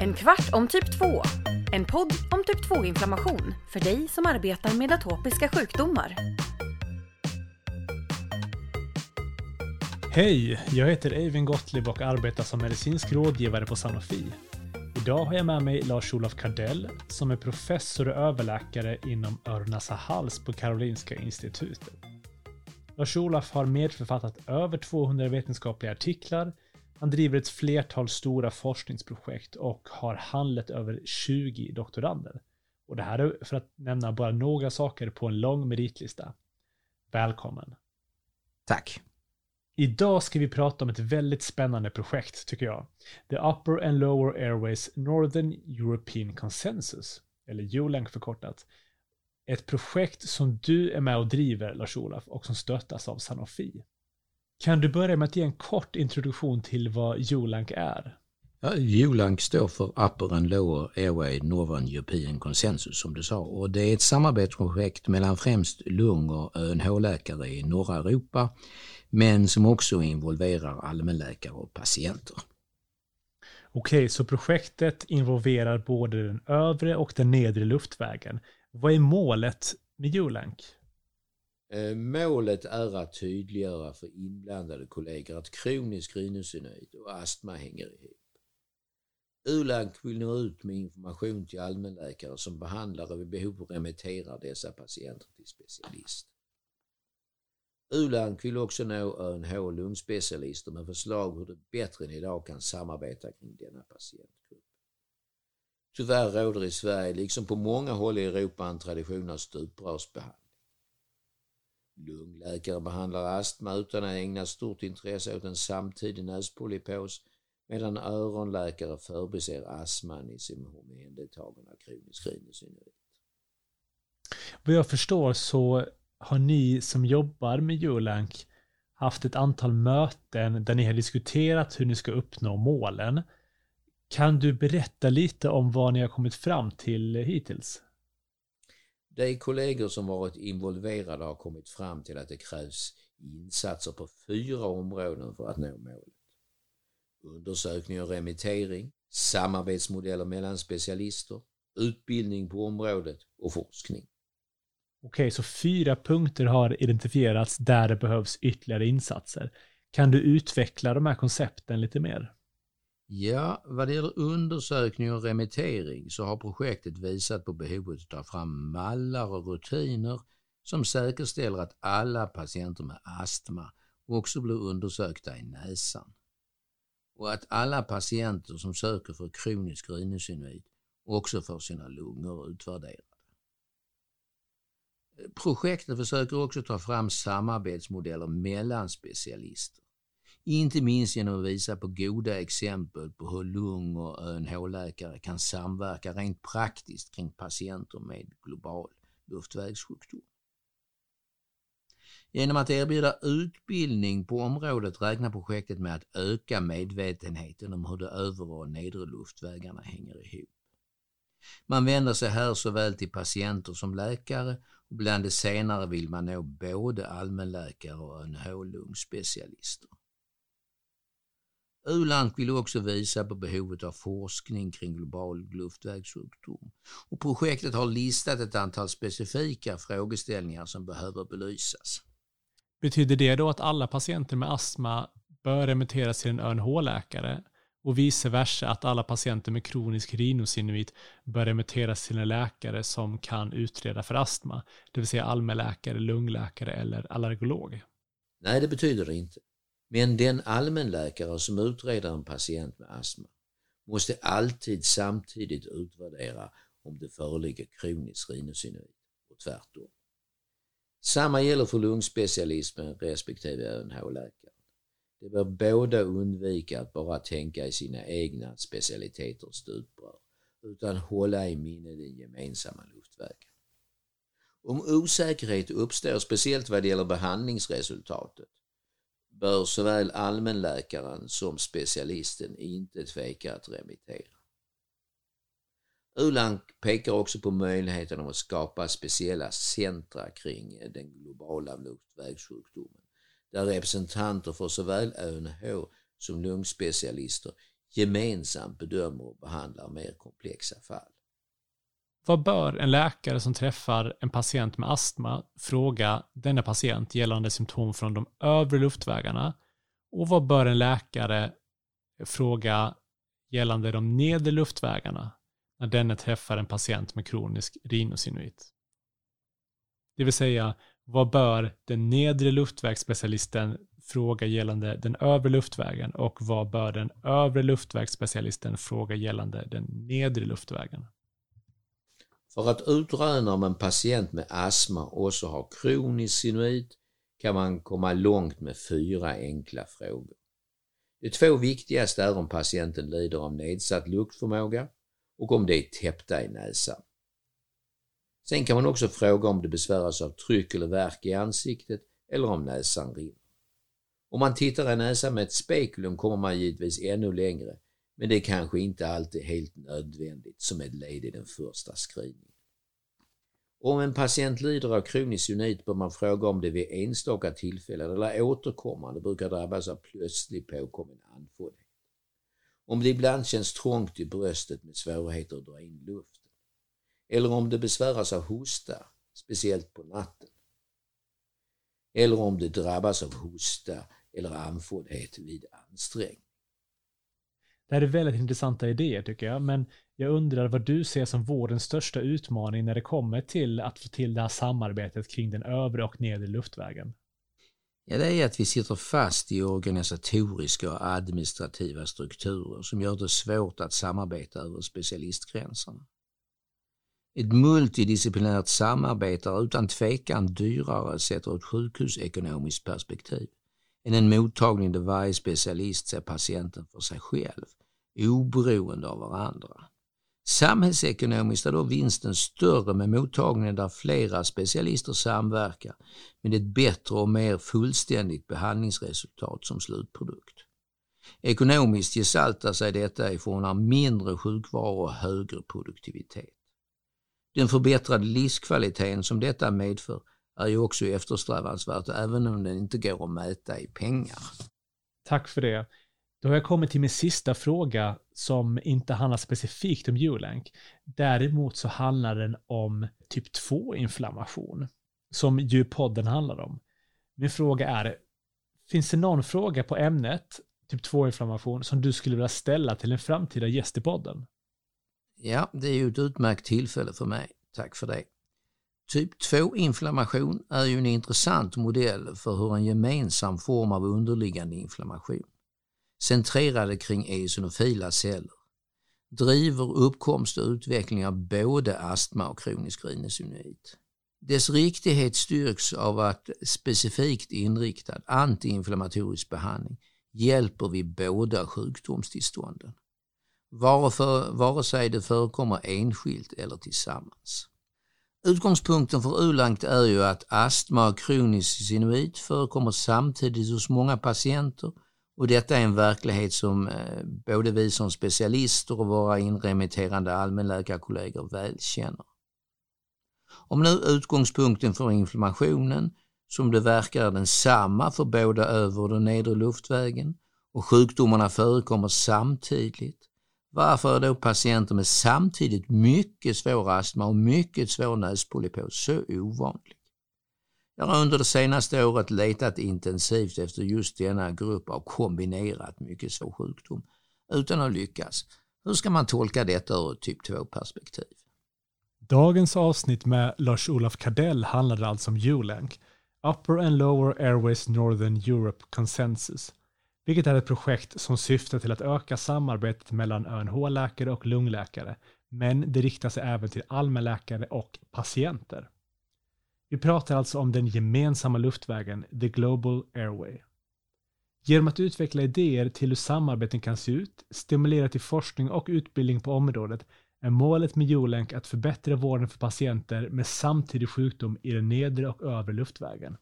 En kvart om typ 2. En podd om typ 2-inflammation för dig som arbetar med atopiska sjukdomar. Hej! Jag heter Eivind Gottlieb och arbetar som medicinsk rådgivare på Sanofi. Idag har jag med mig Lars-Olof Kardell som är professor och överläkare inom öron-näsa-hals på Karolinska institutet. Lars-Olof har medförfattat över 200 vetenskapliga artiklar, han driver ett flertal stora forskningsprojekt och har handlat över 20 doktorander. Och det här är för att nämna bara några saker på en lång meritlista. Välkommen! Tack! Idag ska vi prata om ett väldigt spännande projekt, tycker jag. The Upper and Lower Airways Northern European Consensus, eller ULANC förkortat. Ett projekt som du är med och driver, Lars-Olof, och som stöttas av Sanofi. Kan du börja med att ge en kort introduktion till vad ULANC är? Ja, ULANC står för Upper and Lower Airway Northern European Consensus som du sa och det är ett samarbetsprojekt mellan främst lung och ÖNH-läkare i norra Europa men som också involverar allmänläkare och patienter. Okej, så projektet involverar både den övre och den nedre luftvägen. Vad är målet med ULANC? Eh, målet är att tydliggöra för inblandade kollegor att kronisk rhinosinuit och astma hänger ihop. ULANC vill nå ut med information till allmänläkare som behandlar och vid behov remitterar dessa patienter till specialist. ULANC vill också nå ÖNH och lungspecialister med förslag hur de bättre än idag kan samarbeta kring denna patientgrupp. Tyvärr råder i Sverige, liksom på många håll i Europa, en tradition av stuprörsbehandling. Lungläkare behandlar astma utan att ägna stort intresse åt en samtidig näspolypos medan öronläkare förbiser astman i sin omhändertagande av kronisk rhinosinuit. Vad jag förstår så har ni som jobbar med Eulank haft ett antal möten där ni har diskuterat hur ni ska uppnå målen. Kan du berätta lite om vad ni har kommit fram till hittills? De kollegor som varit involverade har kommit fram till att det krävs insatser på fyra områden för att nå målet. Undersökning och remittering, samarbetsmodeller mellan specialister, utbildning på området och forskning. Okej, så fyra punkter har identifierats där det behövs ytterligare insatser. Kan du utveckla de här koncepten lite mer? Ja, vad det gäller undersökning och remittering så har projektet visat på behovet att ta fram mallar och rutiner som säkerställer att alla patienter med astma också blir undersökta i näsan. Och att alla patienter som söker för kronisk rhinosinuit också får sina lungor utvärderade. Projektet försöker också ta fram samarbetsmodeller mellan specialister. Inte minst genom att visa på goda exempel på hur lung och ÖNH-läkare kan samverka rent praktiskt kring patienter med global luftvägssjukdom. Genom att erbjuda utbildning på området räknar projektet med att öka medvetenheten om hur de övre och nedre luftvägarna hänger ihop. Man vänder sig här såväl till patienter som läkare och bland de senare vill man nå både allmänläkare och ÖNH-lungspecialister. ULANC vill också visa på behovet av forskning kring global luftvägssjukdom och projektet har listat ett antal specifika frågeställningar som behöver belysas. Betyder det då att alla patienter med astma bör remitteras till en ÖNH-läkare och vice versa att alla patienter med kronisk rhinosinuit bör remitteras till en läkare som kan utreda för astma, det vill säga allmänläkare, lungläkare eller allergolog? Nej, det betyder det inte. Men den allmänläkare som utreder en patient med astma måste alltid samtidigt utvärdera om det föreligger kronisk rhinosinuit och tvärtom. Samma gäller för lungspecialismen respektive ÖNH-läkaren. De bör båda undvika att bara tänka i sina egna specialiteter stuprör utan hålla i minne den gemensamma luftvägen. Om osäkerhet uppstår, speciellt vad det gäller behandlingsresultatet, bör såväl allmänläkaren som specialisten inte tveka att remittera. ULANK pekar också på möjligheten att skapa speciella centra kring den globala luftvägssjukdomen där representanter för såväl ÖNH som lungspecialister gemensamt bedömer och behandlar mer komplexa fall. Vad bör en läkare som träffar en patient med astma fråga denna patient gällande symptom från de övre luftvägarna? Och vad bör en läkare fråga gällande de nedre luftvägarna när denne träffar en patient med kronisk rhinosinuit? Det vill säga, vad bör den nedre luftvägsspecialisten fråga gällande den övre luftvägen och vad bör den övre luftvägsspecialisten fråga gällande den nedre luftvägen? För att utröna om en patient med astma också har kronisk sinuit kan man komma långt med fyra enkla frågor. De två viktigaste är om patienten lider av nedsatt luktförmåga och om det är täppta i näsan. Sen kan man också fråga om det besväras av tryck eller värk i ansiktet eller om näsan rinner. Om man tittar i näsan med ett spekulum kommer man givetvis ännu längre, men det är kanske inte alltid helt nödvändigt som ett led i den första screeningen. Om en patient lider av kronisk unit bör man fråga om det vid enstaka tillfällen eller återkommande brukar drabbas av plötslig påkommen andfåddhet. Om det ibland känns trångt i bröstet med svårigheter att dra in luften. Eller om det besväras av hosta, speciellt på natten. Eller om det drabbas av hosta eller andfåddhet vid ansträngning. Det här är väldigt intressanta idéer tycker jag, men jag undrar vad du ser som vårdens största utmaning när det kommer till att få till det här samarbetet kring den övre och nedre luftvägen? Ja, det är att vi sitter fast i organisatoriska och administrativa strukturer som gör det svårt att samarbeta över specialistgränserna. Ett multidisciplinärt samarbete är utan tvekan dyrare sett ur ett sjukhusekonomiskt perspektiv än en mottagning där varje specialist ser patienten för sig själv, oberoende av varandra. Samhällsekonomiskt är då vinsten större med mottagningen där flera specialister samverkar med ett bättre och mer fullständigt behandlingsresultat som slutprodukt. Ekonomiskt gestaltar sig detta i form av mindre sjukvaro och högre produktivitet. Den förbättrade livskvaliteten som detta medför är ju också eftersträvansvärt även om den inte går att mäta i pengar. Tack för det. Då har jag kommit till min sista fråga som inte handlar specifikt om Ulank. Däremot så handlar den om typ 2-inflammation som ju podden handlar om. Min fråga är, finns det någon fråga på ämnet typ 2-inflammation som du skulle vilja ställa till en framtida gäst i podden? Ja, det är ju ett utmärkt tillfälle för mig. Tack för det. Typ 2-inflammation är ju en intressant modell för hur en gemensam form av underliggande inflammation, centrerade kring eosinofila celler, driver uppkomst och utveckling av både astma och kronisk rhinosinuit. Dess riktighet styrks av att specifikt inriktad antiinflammatorisk behandling hjälper vid båda sjukdomstillstånden, vare sig det förekommer enskilt eller tillsammans. Utgångspunkten för ULANCT är ju att astma och kronisk sinuit förekommer samtidigt hos många patienter och detta är en verklighet som eh, både vi som specialister och våra inremitterande allmänläkarkollegor väl känner. Om nu utgångspunkten för inflammationen, som det verkar är densamma för både över och nedre luftvägen och sjukdomarna förekommer samtidigt, varför är då patienter med samtidigt mycket svår astma och mycket svår näspolypos så ovanlig? Jag har under det senaste året letat intensivt efter just denna grupp av kombinerat mycket svår sjukdom utan att lyckas. Hur ska man tolka detta ur ett typ 2-perspektiv? Dagens avsnitt med Lars-Olof Kardell handlade alltså om ULANC, Upper and Lower Airways Northern Europe Consensus, vilket är ett projekt som syftar till att öka samarbetet mellan ÖNH-läkare och lungläkare, men det riktar sig även till allmänläkare och patienter. Vi pratar alltså om den gemensamma luftvägen, the global airway. Genom att utveckla idéer till hur samarbeten kan se ut, stimulera till forskning och utbildning på området, är målet med Jolänk att förbättra vården för patienter med samtidig sjukdom i den nedre och övre luftvägen.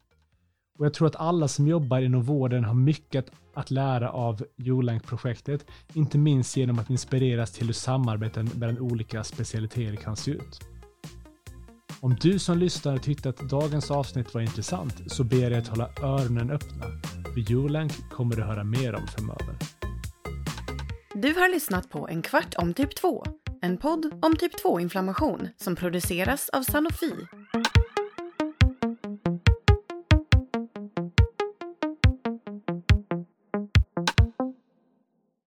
Och jag tror att alla som jobbar inom vården har mycket att lära av ULANC-projektet, inte minst genom att inspireras till hur samarbeten mellan olika specialiteter kan se ut. Om du som lyssnare tyckte att dagens avsnitt var intressant så ber jag att hålla öronen öppna. För ULANC kommer du höra mer om framöver. Du har lyssnat på En kvart om typ 2, en podd om typ 2-inflammation som produceras av Sanofi.